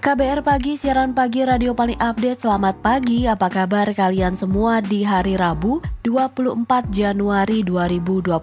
KBR Pagi, siaran pagi radio paling update. Selamat pagi, apa kabar kalian semua di hari Rabu 24 Januari 2024.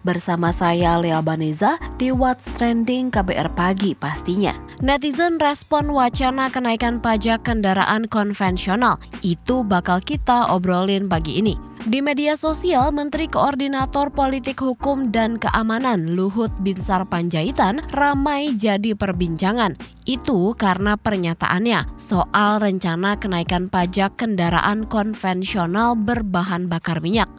Bersama saya Lea Baneza di What's Trending KBR Pagi pastinya. Netizen respon wacana kenaikan pajak kendaraan konvensional. Itu bakal kita obrolin pagi ini. Di media sosial, Menteri Koordinator Politik Hukum dan Keamanan Luhut Binsar Panjaitan ramai jadi perbincangan. Itu karena pernyataannya soal rencana kenaikan pajak kendaraan konvensional berbahan bakar minyak.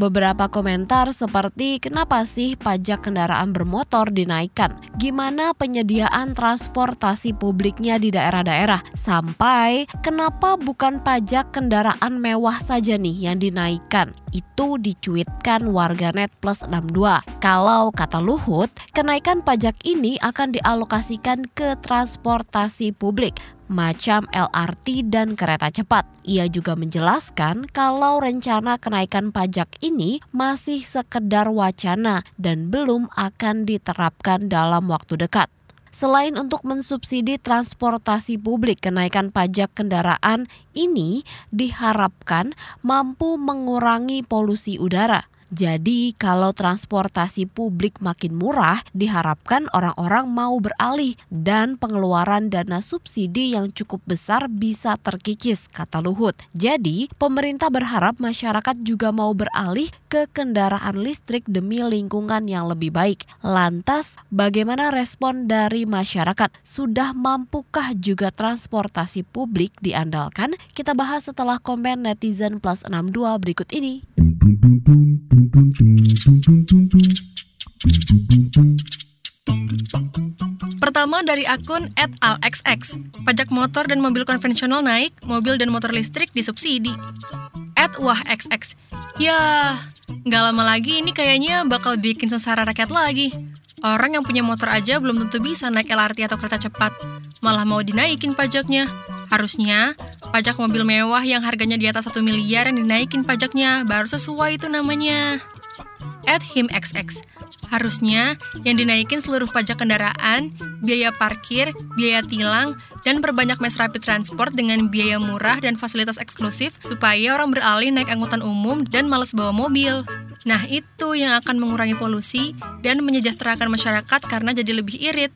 Beberapa komentar seperti kenapa sih pajak kendaraan bermotor dinaikkan? Gimana penyediaan transportasi publiknya di daerah-daerah? Sampai kenapa bukan pajak kendaraan mewah saja nih yang dinaikkan? Itu dicuitkan warganet plus 62. Kalau kata Luhut, kenaikan pajak ini akan dialokasikan ke transportasi publik macam LRT dan kereta cepat. Ia juga menjelaskan kalau rencana kenaikan pajak ini masih sekedar wacana dan belum akan diterapkan dalam waktu dekat. Selain untuk mensubsidi transportasi publik, kenaikan pajak kendaraan ini diharapkan mampu mengurangi polusi udara. Jadi, kalau transportasi publik makin murah, diharapkan orang-orang mau beralih dan pengeluaran dana subsidi yang cukup besar bisa terkikis, kata Luhut. Jadi, pemerintah berharap masyarakat juga mau beralih ke kendaraan listrik demi lingkungan yang lebih baik. Lantas, bagaimana respon dari masyarakat? Sudah mampukah juga transportasi publik diandalkan? Kita bahas setelah komen netizen plus 62 berikut ini. Pertama dari akun @alxx. Pajak motor dan mobil konvensional naik, mobil dan motor listrik disubsidi. @wahxx. Ya, nggak lama lagi ini kayaknya bakal bikin sengsara rakyat lagi. Orang yang punya motor aja belum tentu bisa naik LRT atau kereta cepat. Malah mau dinaikin pajaknya. Harusnya pajak mobil mewah yang harganya di atas 1 miliar yang dinaikin pajaknya baru sesuai itu namanya. At himxx. Harusnya yang dinaikin seluruh pajak kendaraan, biaya parkir, biaya tilang, dan perbanyak mass rapid transport dengan biaya murah dan fasilitas eksklusif supaya orang beralih naik angkutan umum dan males bawa mobil. Nah, itu yang akan mengurangi polusi dan menyejahterakan masyarakat karena jadi lebih irit.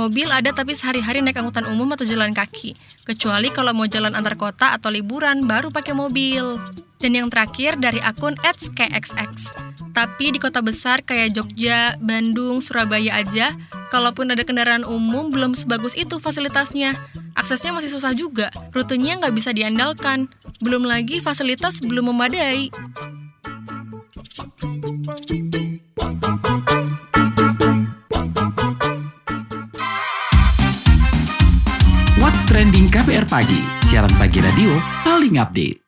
Mobil ada tapi sehari-hari naik angkutan umum atau jalan kaki. Kecuali kalau mau jalan antar kota atau liburan baru pakai mobil. Dan yang terakhir dari akun @kxx. Tapi di kota besar kayak Jogja, Bandung, Surabaya aja, kalaupun ada kendaraan umum belum sebagus itu fasilitasnya. Aksesnya masih susah juga, rutenya nggak bisa diandalkan. Belum lagi fasilitas belum memadai. What's Trending KPR Pagi, siaran pagi radio paling update.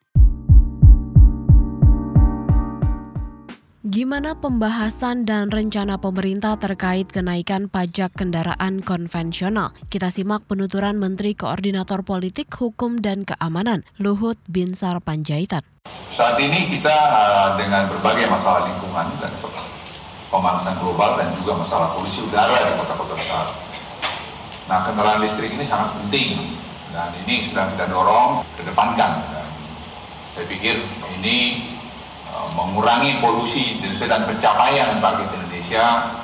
Gimana pembahasan dan rencana pemerintah terkait kenaikan pajak kendaraan konvensional? Kita simak penuturan Menteri Koordinator Politik, Hukum, dan Keamanan, Luhut Binsar Panjaitan. Saat ini kita uh, dengan berbagai masalah lingkungan dan pemanasan global dan juga masalah polusi udara di kota-kota besar. Nah, kendaraan listrik ini sangat penting dan ini sedang kita dorong kedepankan. Dan saya pikir ini mengurangi polusi dan pencapaian target Indonesia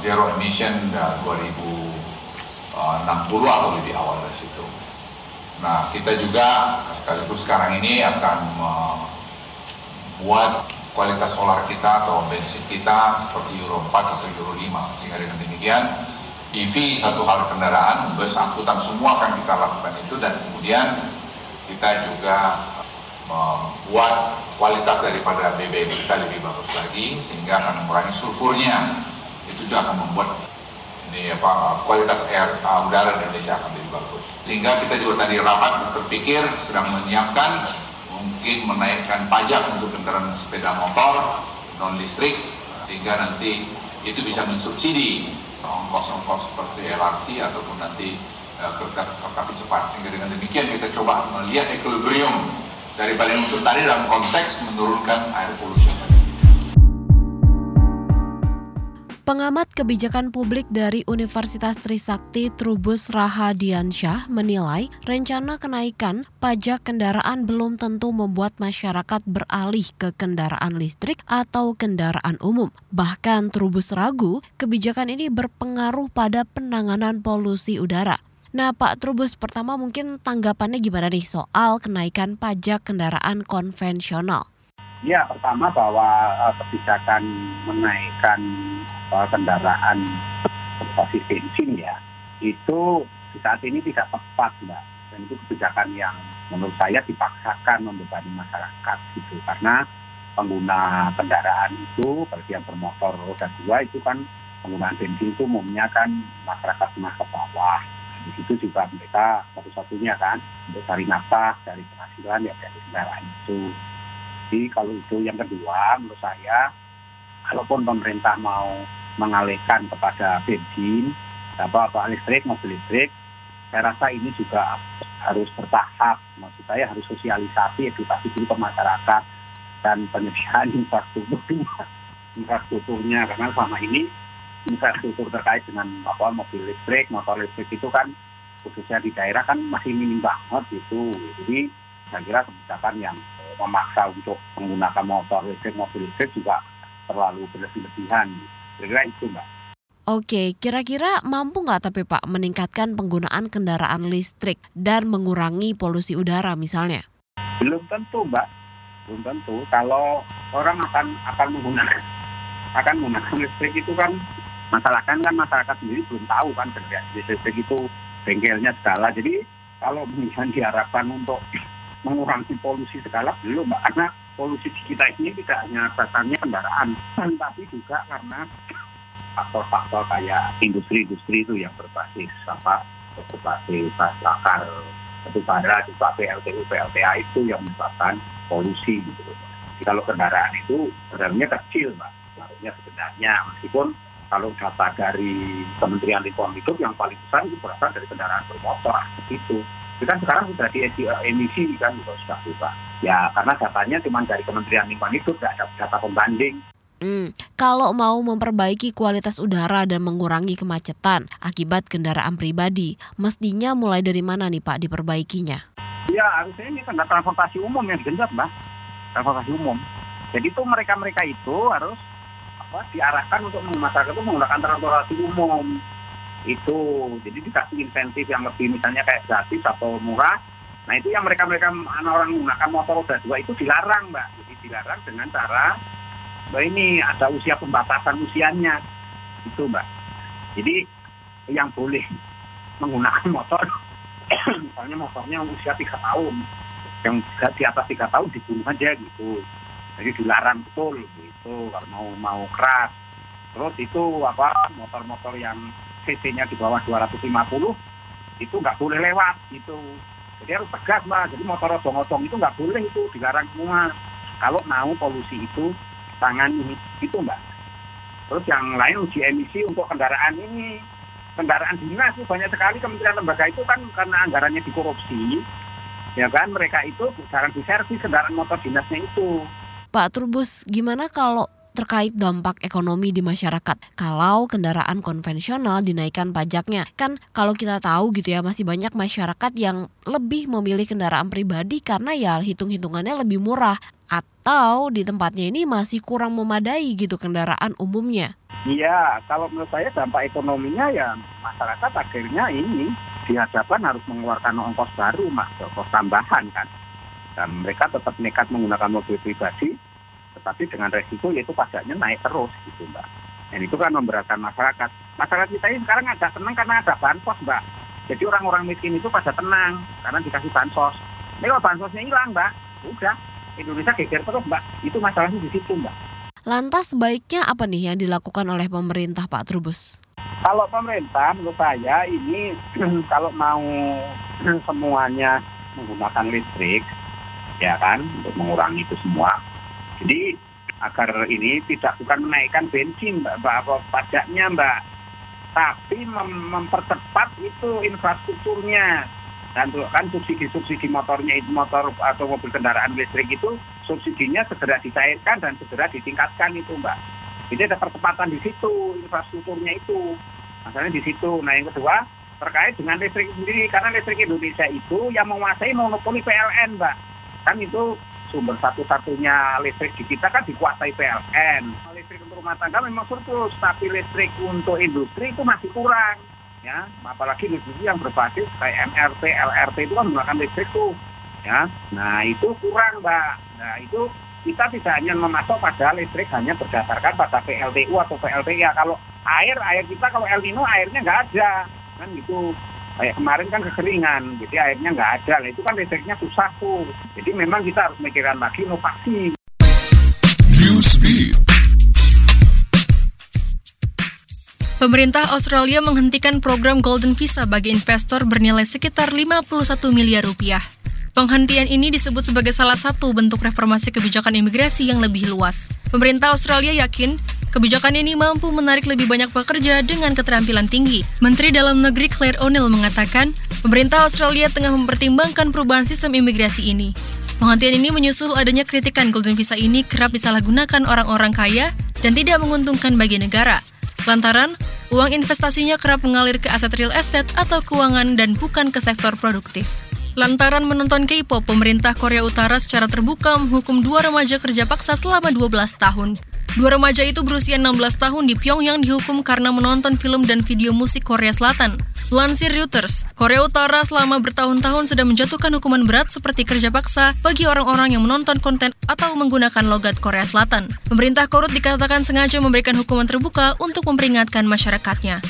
zero emission uh, 2060 atau lebih awal dari situ. Nah, kita juga sekaligus sekarang ini akan membuat kualitas solar kita atau bensin kita seperti Euro 4 atau Euro 5 sehingga dengan demikian EV satu hal kendaraan bus angkutan semua akan kita lakukan itu dan kemudian kita juga membuat kualitas daripada BBM kita lebih bagus lagi sehingga akan mengurangi sulfurnya itu juga akan membuat ini apa kualitas air uh, udara di Indonesia akan lebih bagus sehingga kita juga tadi rapat berpikir sedang menyiapkan mungkin menaikkan pajak untuk kendaraan sepeda motor non listrik sehingga nanti itu bisa mensubsidi ongkos-ongkos seperti LRT ataupun nanti uh, kereta cepat. Sehingga dengan demikian kita coba melihat equilibrium dari paling untuk tadi dalam konteks menurunkan air pollution. Pengamat kebijakan publik dari Universitas Trisakti Trubus Rahadiansyah menilai rencana kenaikan pajak kendaraan belum tentu membuat masyarakat beralih ke kendaraan listrik atau kendaraan umum. Bahkan Trubus ragu kebijakan ini berpengaruh pada penanganan polusi udara. Nah Pak Trubus, pertama mungkin tanggapannya gimana nih soal kenaikan pajak kendaraan konvensional? Ya, pertama bahwa uh, kebijakan menaikkan uh, kendaraan berbasis bensin ya, itu saat ini tidak tepat, Mbak. Dan itu kebijakan yang menurut saya dipaksakan membebani masyarakat gitu. Karena pengguna kendaraan itu, bagi yang bermotor roda dua itu kan penggunaan bensin itu umumnya kan masyarakat menengah ke bawah. Di situ juga mereka satu-satunya kan untuk cari nafkah dari penghasilan ya dari kendaraan itu. Jadi kalau itu yang kedua, menurut saya, kalaupun pemerintah mau mengalihkan kepada bensin, apa apa listrik, mobil listrik, saya rasa ini juga harus bertahap. Maksud saya harus sosialisasi, edukasi dulu ke masyarakat dan penyediaan infrastruktur infrastrukturnya karena selama ini infrastruktur terkait dengan apa mobil listrik, motor listrik itu kan khususnya di daerah kan masih minim banget gitu. Jadi saya kira kebijakan yang memaksa untuk menggunakan motor listrik, mobil listrik juga terlalu berlebih-lebihan. Kira-kira itu, Mbak. Oke, kira-kira mampu nggak tapi Pak meningkatkan penggunaan kendaraan listrik dan mengurangi polusi udara misalnya? Belum tentu, Mbak. Belum tentu. Kalau orang akan akan menggunakan akan menggunakan listrik itu kan masalah kan masyarakat sendiri belum tahu kan kendaraan listrik itu bengkelnya segala. Jadi kalau misalnya diharapkan untuk mengurangi polusi segala belum mbak. Karena polusi di kita ini tidak hanya dasarnya kendaraan tapi juga karena faktor-faktor kayak industri-industri itu yang berbasis apa berbasis bakar batu bara juga PLTU PLTA itu yang menyebabkan polusi gitu. Jadi kalau kendaraan itu sebenarnya kecil mbak. Sebenarnya sebenarnya meskipun kalau data dari Kementerian Lingkungan Hidup yang paling besar itu berasal dari kendaraan bermotor itu itu kan sekarang sudah di eh, emisi kan sudah sudah Ya karena datanya cuma dari Kementerian Lingkungan Hidup, tidak ada data pembanding. Hmm, kalau mau memperbaiki kualitas udara dan mengurangi kemacetan akibat kendaraan pribadi, mestinya mulai dari mana nih Pak diperbaikinya? Ya harusnya ini kan transportasi umum yang digenjot, Mbak. Transportasi umum. Jadi itu mereka-mereka itu harus apa, diarahkan untuk masyarakat itu menggunakan transportasi umum. Itu jadi dikasih insentif yang lebih misalnya kayak gratis atau murah. Nah itu yang mereka mereka orang menggunakan motor roda dua itu dilarang mbak. Jadi dilarang dengan cara mbak ini ada usia pembatasan usianya. Itu mbak. Jadi yang boleh menggunakan motor misalnya motornya usia tiga tahun yang di atas tiga tahun dibunuh aja gitu jadi dilarang betul gitu kalau mau mau keras terus itu apa motor-motor yang cc-nya di bawah 250 itu nggak boleh lewat gitu. Jadi harus tegas mbak. Jadi motor odong-odong itu nggak boleh itu dilarang semua. Kalau mau polusi itu tangan ini itu mbak. Terus yang lain uji emisi untuk kendaraan ini kendaraan dinas itu banyak sekali kementerian lembaga itu kan karena anggarannya dikorupsi ya kan mereka itu jarang diservis kendaraan motor dinasnya itu. Pak Turbus, gimana kalau terkait dampak ekonomi di masyarakat kalau kendaraan konvensional dinaikkan pajaknya. Kan kalau kita tahu gitu ya masih banyak masyarakat yang lebih memilih kendaraan pribadi karena ya hitung-hitungannya lebih murah atau di tempatnya ini masih kurang memadai gitu kendaraan umumnya. Iya, kalau menurut saya dampak ekonominya ya masyarakat akhirnya ini dihadapkan harus mengeluarkan ongkos baru, mas, ongkos tambahan kan. Dan mereka tetap nekat menggunakan mobil pribadi, tetapi dengan resiko yaitu pajaknya naik terus gitu mbak. Dan itu kan memberatkan masyarakat. Masyarakat kita ini sekarang agak tenang karena ada bansos mbak. Jadi orang-orang miskin itu pada tenang karena dikasih bansos. Ini kalau bansosnya hilang mbak, udah Indonesia geger terus mbak. Itu masalahnya di situ mbak. Lantas baiknya apa nih yang dilakukan oleh pemerintah Pak Trubus? Kalau pemerintah menurut saya ini kalau mau semuanya menggunakan listrik ya kan untuk mengurangi itu semua jadi agar ini tidak bukan menaikkan bensin mbak, mbak apa pajaknya mbak tapi mem- mempercepat itu infrastrukturnya dan kan subsidi-subsidi motornya itu motor atau mobil kendaraan listrik itu subsidinya segera dicairkan dan segera ditingkatkan itu mbak. Jadi ada percepatan di situ infrastrukturnya itu. Masalahnya di situ. Nah yang kedua terkait dengan listrik sendiri karena listrik Indonesia itu yang menguasai monopoli PLN mbak. Kan itu sumber satu-satunya listrik di kita kan dikuasai PLN. Listrik untuk rumah tangga memang surplus, tapi listrik untuk industri itu masih kurang ya. Apalagi industri yang berbasis kayak MRT, LRT itu kan menggunakan listrik tuh ya. Nah itu kurang mbak. Nah itu kita tidak hanya memasok pada listrik hanya berdasarkan pada PLTU atau PLTIA kalau air air kita kalau El Nino airnya nggak ada kan gitu kayak kemarin kan kekeringan jadi airnya nggak ada nah, itu kan listriknya susah tuh jadi memang kita harus mikirkan lagi inovasi. Pemerintah Australia menghentikan program Golden Visa bagi investor bernilai sekitar 51 miliar rupiah. Penghentian ini disebut sebagai salah satu bentuk reformasi kebijakan imigrasi yang lebih luas. Pemerintah Australia yakin kebijakan ini mampu menarik lebih banyak pekerja dengan keterampilan tinggi. Menteri Dalam Negeri Claire O'Neill mengatakan, pemerintah Australia tengah mempertimbangkan perubahan sistem imigrasi ini. Penghentian ini menyusul adanya kritikan Golden Visa ini kerap disalahgunakan orang-orang kaya dan tidak menguntungkan bagi negara. Lantaran, uang investasinya kerap mengalir ke aset real estate atau keuangan dan bukan ke sektor produktif. Lantaran menonton K-pop, pemerintah Korea Utara secara terbuka menghukum dua remaja kerja paksa selama 12 tahun. Dua remaja itu berusia 16 tahun di Pyongyang dihukum karena menonton film dan video musik Korea Selatan. Lansir Reuters, Korea Utara selama bertahun-tahun sudah menjatuhkan hukuman berat seperti kerja paksa bagi orang-orang yang menonton konten atau menggunakan logat Korea Selatan. Pemerintah Korut dikatakan sengaja memberikan hukuman terbuka untuk memperingatkan masyarakatnya.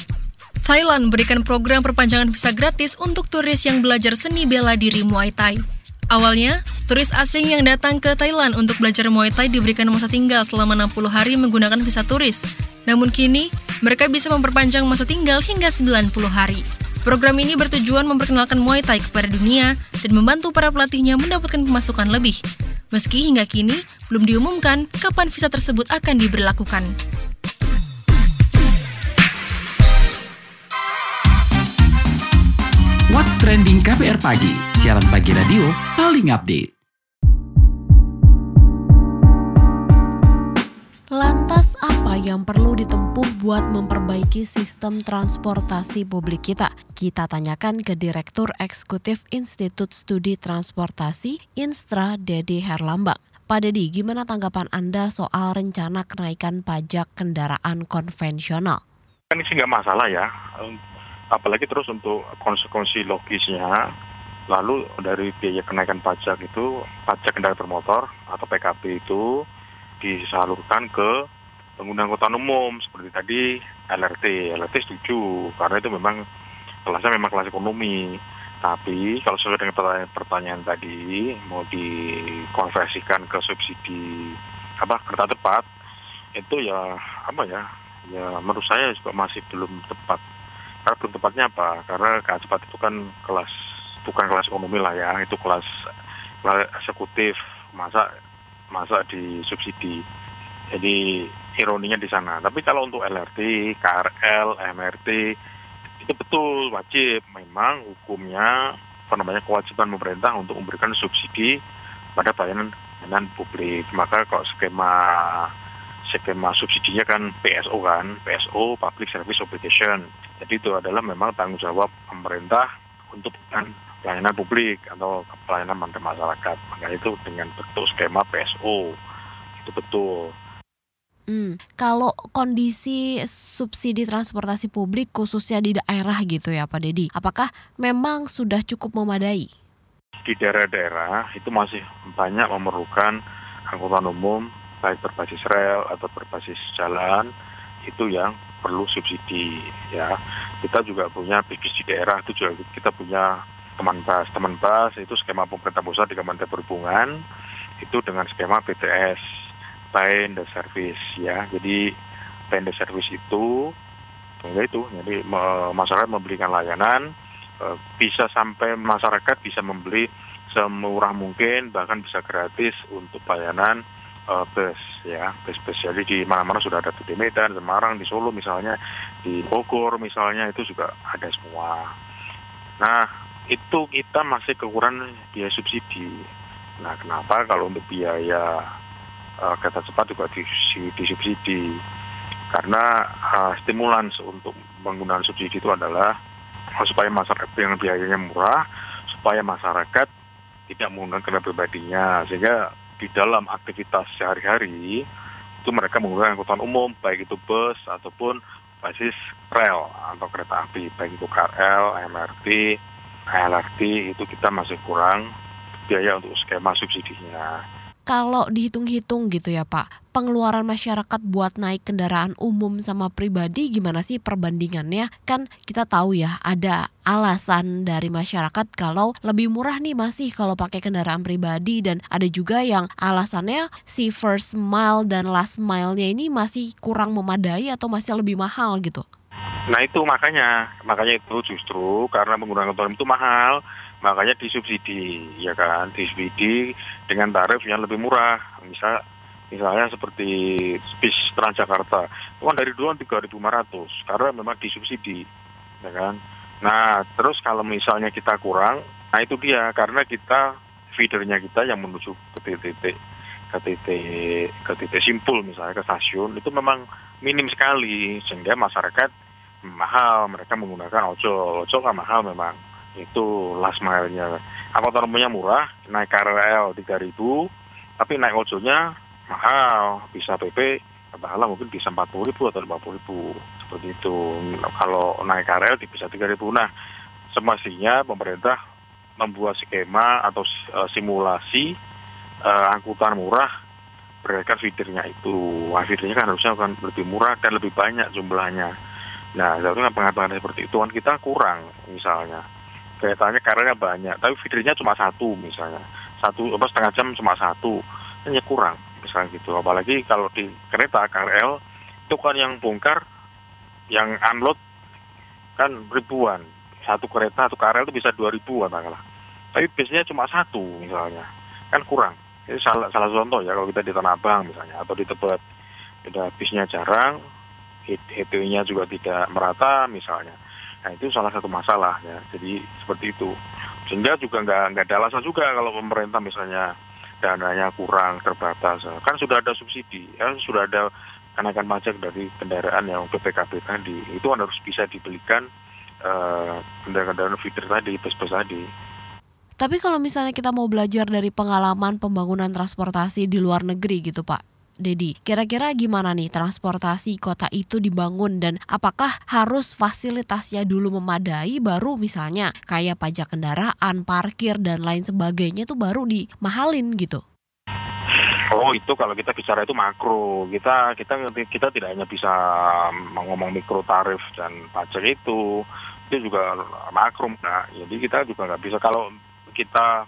Thailand berikan program perpanjangan visa gratis untuk turis yang belajar seni bela diri Muay Thai. Awalnya, turis asing yang datang ke Thailand untuk belajar Muay Thai diberikan masa tinggal selama 60 hari menggunakan visa turis. Namun kini, mereka bisa memperpanjang masa tinggal hingga 90 hari. Program ini bertujuan memperkenalkan Muay Thai kepada dunia dan membantu para pelatihnya mendapatkan pemasukan lebih. Meski hingga kini belum diumumkan kapan visa tersebut akan diberlakukan. What's Trending KPR Pagi, siaran pagi radio paling update. Lantas apa yang perlu ditempuh buat memperbaiki sistem transportasi publik kita? Kita tanyakan ke Direktur Eksekutif Institut Studi Transportasi Instra Dedi Herlambang. Pak Dedi, gimana tanggapan Anda soal rencana kenaikan pajak kendaraan konvensional? kan sih nggak masalah ya apalagi terus untuk konsekuensi logisnya lalu dari biaya kenaikan pajak itu pajak kendaraan bermotor atau PKB itu disalurkan ke pengguna angkutan umum seperti tadi LRT LRT setuju karena itu memang kelasnya memang kelas ekonomi. Tapi kalau sesuai dengan pertanyaan, pertanyaan tadi mau dikonversikan ke subsidi apa kereta cepat itu ya apa ya ya menurut saya juga masih belum tepat. Karena belum tepatnya apa? Karena kereta cepat itu kan kelas bukan kelas ekonomi lah ya itu kelas, eksekutif masa masa disubsidi. Jadi ironinya di sana. Tapi kalau untuk LRT KRL MRT itu betul wajib. Memang hukumnya apa namanya kewajiban pemerintah untuk memberikan subsidi pada pelayanan pelayanan publik. Maka kalau skema skema subsidinya kan PSO kan, PSO Public Service Obligation. Jadi itu adalah memang tanggung jawab pemerintah untuk pelayanan publik atau pelayanan masyarakat. Maka itu dengan bentuk skema PSO itu betul. Hmm, kalau kondisi subsidi transportasi publik khususnya di daerah gitu ya Pak Dedi, apakah memang sudah cukup memadai? Di daerah-daerah itu masih banyak memerlukan angkutan umum baik berbasis rel atau berbasis jalan itu yang perlu subsidi ya kita juga punya di daerah itu juga kita punya teman bas. Teman bas itu skema pemerintah pusat di Kementerian Perhubungan itu dengan skema BTS Time the Service ya. Jadi Time the Service itu ya itu. Jadi masyarakat memberikan layanan bisa sampai masyarakat bisa membeli semurah mungkin bahkan bisa gratis untuk layanan uh, bus ya. Bus-bus jadi di mana-mana sudah ada di Medan, Semarang, di Solo misalnya, di Bogor misalnya itu juga ada semua. Nah itu kita masih kekurangan biaya subsidi. Nah kenapa kalau untuk biaya uh, kereta cepat juga disubsidi? Karena uh, stimulan untuk penggunaan subsidi itu adalah supaya masyarakat yang biayanya murah, supaya masyarakat tidak menggunakan kendaraan pribadinya, sehingga di dalam aktivitas sehari-hari itu mereka menggunakan angkutan umum baik itu bus ataupun basis rel atau kereta api baik itu KRL, MRT, LRT itu kita masih kurang biaya untuk skema subsidinya kalau dihitung-hitung gitu ya Pak, pengeluaran masyarakat buat naik kendaraan umum sama pribadi gimana sih perbandingannya? Kan kita tahu ya ada alasan dari masyarakat kalau lebih murah nih masih kalau pakai kendaraan pribadi dan ada juga yang alasannya si first mile dan last mile-nya ini masih kurang memadai atau masih lebih mahal gitu. Nah itu makanya, makanya itu justru karena menggunakan kendaraan itu mahal, makanya disubsidi ya kan? Disubsidi dengan tarif yang lebih murah. Misal misalnya seperti bis Transjakarta itu kan dari dulu 3.500 karena memang disubsidi ya kan? Nah terus kalau misalnya kita kurang nah itu dia karena kita feedernya kita yang menuju ke titik-titik ke titik ke titik simpul misalnya ke stasiun itu memang minim sekali sehingga masyarakat mahal mereka menggunakan ojol ojol kan mahal memang itu last mile-nya. Angkutan umumnya murah, naik KRL 3000, tapi naik ojolnya mahal, bisa PP katakanlah mungkin bisa 40 ribu atau 50 ribu seperti itu. Kalau naik KRL bisa 3 ribu. Nah, semestinya pemerintah membuat skema atau uh, simulasi uh, angkutan murah berdasarkan feedernya itu. Nah, feedernya kan harusnya kan lebih murah dan lebih banyak jumlahnya. Nah, seharusnya pengaturan seperti itu kan kita kurang misalnya. Keretanya karetnya banyak tapi feedernya cuma satu misalnya. Satu apa setengah jam cuma satu. Hanya kurang misalnya gitu. Apalagi kalau di kereta KRL itu kan yang bongkar yang unload kan ribuan. Satu kereta satu KRL itu bisa dua ribu katakanlah. Tapi biasanya cuma satu misalnya. Kan kurang. Ini salah salah contoh ya kalau kita di Tanah Abang misalnya atau di Tebet. Tidak bisnya jarang HTW-nya juga tidak merata misalnya Nah itu salah satu masalah ya. Jadi seperti itu. Sehingga juga nggak nggak ada alasan juga kalau pemerintah misalnya dananya kurang terbatas. Kan sudah ada subsidi, ya sudah ada kenaikan pajak dari kendaraan yang PPKB tadi. Itu kan harus bisa dibelikan uh, kendaraan-kendaraan feeder tadi, bus-bus tadi. Tapi kalau misalnya kita mau belajar dari pengalaman pembangunan transportasi di luar negeri gitu Pak, Dedi, kira-kira gimana nih transportasi kota itu dibangun dan apakah harus fasilitasnya dulu memadai baru misalnya kayak pajak kendaraan, parkir dan lain sebagainya itu baru dimahalin gitu? Oh itu kalau kita bicara itu makro. Kita kita kita tidak hanya bisa ngomong mikro tarif dan pajak itu. Itu juga makro. Nah jadi kita juga nggak bisa. Kalau kita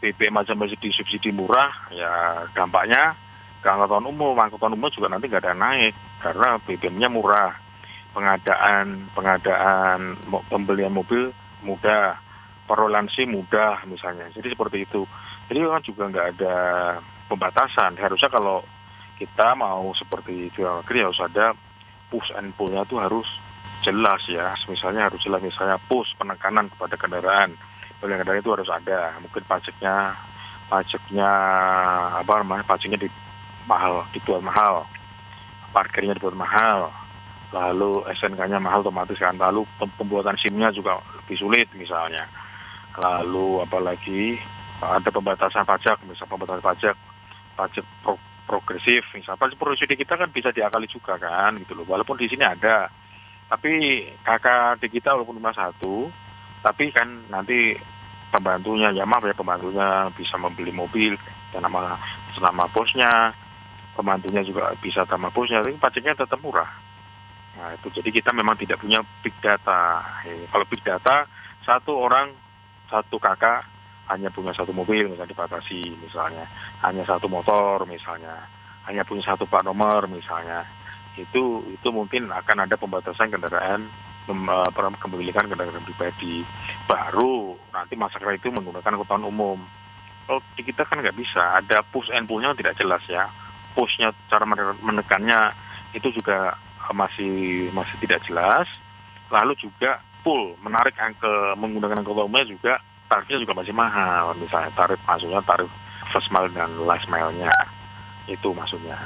BBM macam di subsidi murah ya dampaknya ke angkutan umum, angkutan umum juga nanti nggak ada naik karena BBM-nya murah, pengadaan pengadaan pembelian mobil mudah, perolehan mudah misalnya. Jadi seperti itu. Jadi kan juga nggak ada pembatasan. Harusnya kalau kita mau seperti di luar negeri harus ada push and pull-nya itu harus jelas ya. Misalnya harus jelas misalnya push penekanan kepada kendaraan. Pembelian kendaraan itu harus ada. Mungkin pajaknya pajaknya apa namanya pajaknya di mahal dibuat mahal. Parkirnya dibuat mahal. Lalu SNK-nya mahal otomatis kan. Lalu pembuatan SIM-nya juga lebih sulit misalnya. Lalu apalagi ada pembatasan pajak misalnya pembatasan pajak pajak pro, progresif. Misalnya pajak progresif di kita kan bisa diakali juga kan gitu loh. Walaupun di sini ada. Tapi kakak di kita walaupun cuma satu tapi kan nanti pembantunya ya maaf ya pembantunya bisa membeli mobil dan nama nama bosnya pembantunya juga bisa tambah bosnya, tapi pajaknya tetap murah. Nah itu. Jadi kita memang tidak punya big data. Eh, kalau big data satu orang satu kakak hanya punya satu mobil misalnya dibatasi misalnya. Hanya satu motor misalnya. Hanya punya satu plat nomor misalnya. Itu itu mungkin akan ada pembatasan kendaraan eh, kepemilikan kendaraan pribadi. Baru nanti masyarakat itu menggunakan angkutan umum. Kalau di kita kan nggak bisa. Ada push and pull-nya tidak jelas ya pushnya cara menekannya itu juga masih masih tidak jelas. Lalu juga full menarik angka menggunakan angkutan umumnya juga tarifnya juga masih mahal. Misalnya tarif maksudnya tarif first mile dan last mile-nya itu maksudnya.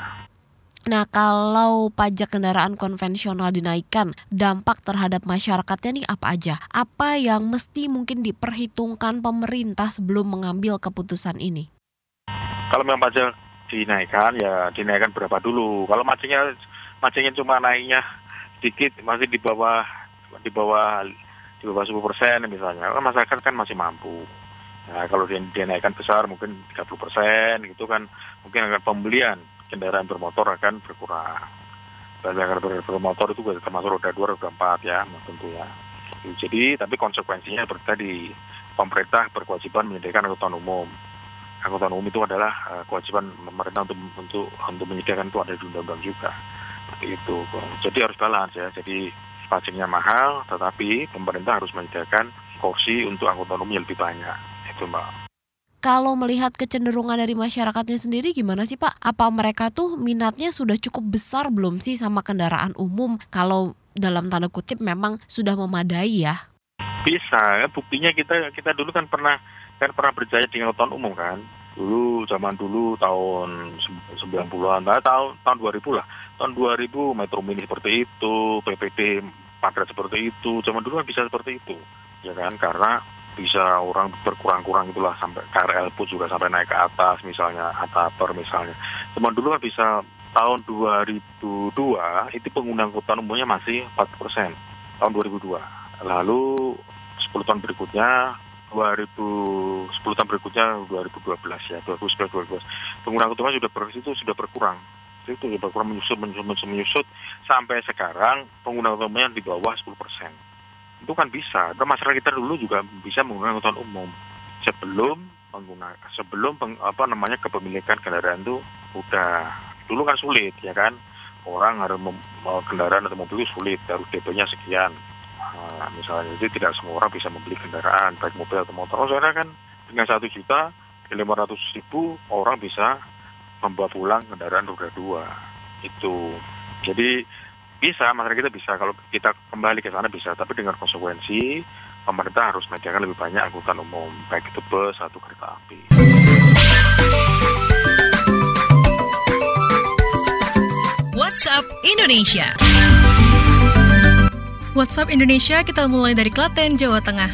Nah, kalau pajak kendaraan konvensional dinaikkan, dampak terhadap masyarakatnya nih apa aja? Apa yang mesti mungkin diperhitungkan pemerintah sebelum mengambil keputusan ini? Kalau memang pajak dinaikkan, ya dinaikkan berapa dulu. Kalau macetnya macetnya cuma naiknya sedikit, masih di bawah di bawah di bawah 10 persen misalnya, kan masyarakat kan masih mampu. Nah, kalau dia, dia naikkan besar mungkin 30 persen gitu kan, mungkin akan pembelian kendaraan bermotor akan berkurang. Kendaraan bermotor itu termasuk roda 2, roda 4 ya tentunya. Jadi tapi konsekuensinya tadi pemerintah berkewajiban menyediakan angkutan umum. Angkutan umum itu adalah uh, kewajiban pemerintah untuk untuk untuk menyediakan itu ada di undang-undang juga. Seperti itu. Jadi harus balance ya. Jadi pajaknya mahal, tetapi pemerintah harus menyediakan kursi untuk angkutan umum yang lebih banyak. Itu mbak kalau melihat kecenderungan dari masyarakatnya sendiri gimana sih Pak? Apa mereka tuh minatnya sudah cukup besar belum sih sama kendaraan umum kalau dalam tanda kutip memang sudah memadai ya? Bisa, ya. buktinya kita kita dulu kan pernah kan pernah berjaya dengan angkutan umum kan. Dulu zaman dulu tahun 90-an, nah, tahun tahun 2000 lah. Tahun 2000 Metro Mini seperti itu, PPD padat seperti itu. Zaman dulu kan bisa seperti itu. Ya kan karena bisa orang berkurang-kurang itulah sampai KRL pun juga sampai naik ke atas misalnya Ataper misalnya. Cuma dulu kan bisa tahun 2002 itu pengguna angkutan umumnya masih 40 persen tahun 2002. Lalu 10 tahun berikutnya 2000 10 tahun berikutnya 2012 ya 2011 2012 pengguna angkutan sudah ber, itu sudah berkurang. Itu sudah berkurang menyusut menyusut menyusut. Sampai sekarang pengguna umumnya di bawah 10 persen. Itu kan bisa. Dan masyarakat kita dulu juga bisa menggunakan angkutan umum. Sebelum menggunakan sebelum peng, apa namanya kepemilikan kendaraan itu udah. Dulu kan sulit ya kan? Orang harus mem, kendaraan atau mobil itu sulit harus DP-nya sekian nah, misalnya jadi tidak semua orang bisa membeli kendaraan baik mobil atau motor oh, soalnya kan dengan satu juta lima ratus ribu orang bisa membawa pulang kendaraan roda dua itu jadi bisa, masyarakat kita bisa. Kalau kita kembali ke sana bisa, tapi dengan konsekuensi pemerintah harus menyediakan lebih banyak angkutan umum, baik itu bus atau kereta api. WhatsApp Indonesia. WhatsApp Indonesia kita mulai dari Klaten, Jawa Tengah.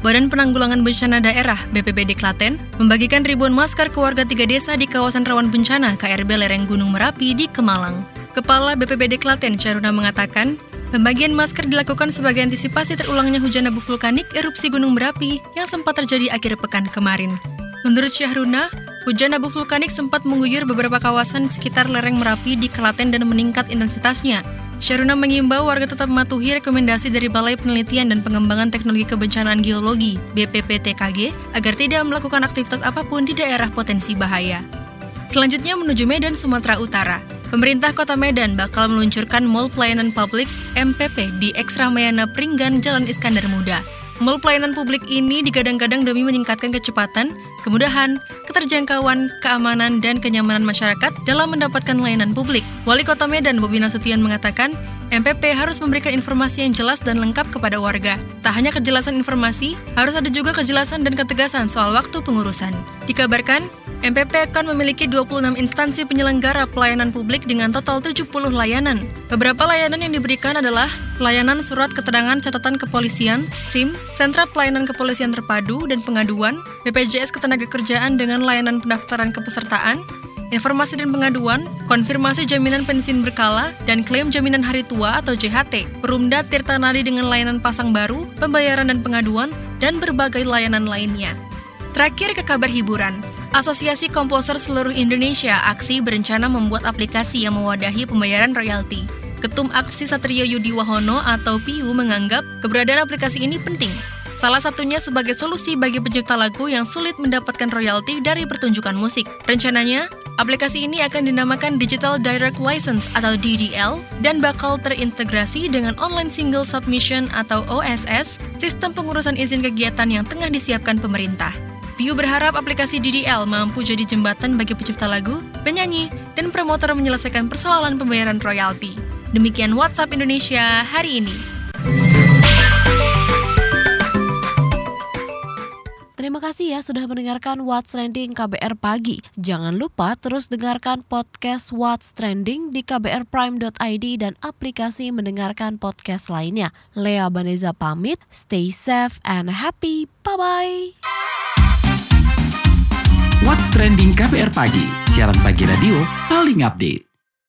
Badan Penanggulangan Bencana Daerah BPBD Klaten membagikan ribuan masker ke warga tiga desa di kawasan rawan bencana KRB lereng Gunung Merapi di Kemalang. Kepala BPBD Klaten Charuna mengatakan, pembagian masker dilakukan sebagai antisipasi terulangnya hujan abu vulkanik erupsi gunung berapi yang sempat terjadi akhir pekan kemarin. Menurut Syahruna, hujan abu vulkanik sempat mengguyur beberapa kawasan sekitar lereng Merapi di Klaten dan meningkat intensitasnya. Syahruna mengimbau warga tetap mematuhi rekomendasi dari Balai Penelitian dan Pengembangan Teknologi Kebencanaan Geologi (BPPTKG) agar tidak melakukan aktivitas apa pun di daerah potensi bahaya. Selanjutnya menuju Medan, Sumatera Utara. Pemerintah Kota Medan bakal meluncurkan Mall Pelayanan Publik MPP di Ekstramayana Pringgan Jalan Iskandar Muda. Mall pelayanan publik ini digadang-gadang demi meningkatkan kecepatan, kemudahan, keterjangkauan, keamanan, dan kenyamanan masyarakat dalam mendapatkan layanan publik. Wali Kota Medan Bobi Nasution mengatakan, MPP harus memberikan informasi yang jelas dan lengkap kepada warga. Tak hanya kejelasan informasi, harus ada juga kejelasan dan ketegasan soal waktu pengurusan. Dikabarkan, MPP akan memiliki 26 instansi penyelenggara pelayanan publik dengan total 70 layanan. Beberapa layanan yang diberikan adalah layanan surat keterangan catatan kepolisian, SIM, sentra pelayanan kepolisian terpadu dan pengaduan, BPJS Ketenagakerjaan dengan layanan pendaftaran kepesertaan, informasi dan pengaduan, konfirmasi jaminan pensiun berkala, dan klaim jaminan hari tua atau JHT, Perumda Tirta Nadi dengan layanan pasang baru, pembayaran dan pengaduan, dan berbagai layanan lainnya. Terakhir ke kabar hiburan. Asosiasi Komposer Seluruh Indonesia Aksi berencana membuat aplikasi yang mewadahi pembayaran royalti. Ketum Aksi Satrio Yudi Wahono atau PIU menganggap keberadaan aplikasi ini penting. Salah satunya sebagai solusi bagi pencipta lagu yang sulit mendapatkan royalti dari pertunjukan musik. Rencananya, aplikasi ini akan dinamakan Digital Direct License atau DDL dan bakal terintegrasi dengan Online Single Submission atau OSS, sistem pengurusan izin kegiatan yang tengah disiapkan pemerintah. Piu berharap aplikasi DDL mampu jadi jembatan bagi pencipta lagu, penyanyi, dan promotor menyelesaikan persoalan pembayaran royalti. Demikian WhatsApp Indonesia hari ini. Terima kasih ya sudah mendengarkan What's Trending KBR Pagi. Jangan lupa terus dengarkan podcast What's Trending di kbrprime.id dan aplikasi mendengarkan podcast lainnya. Lea Baneza pamit, stay safe and happy. Bye-bye. What's Trending KBR Pagi, siaran pagi radio paling update.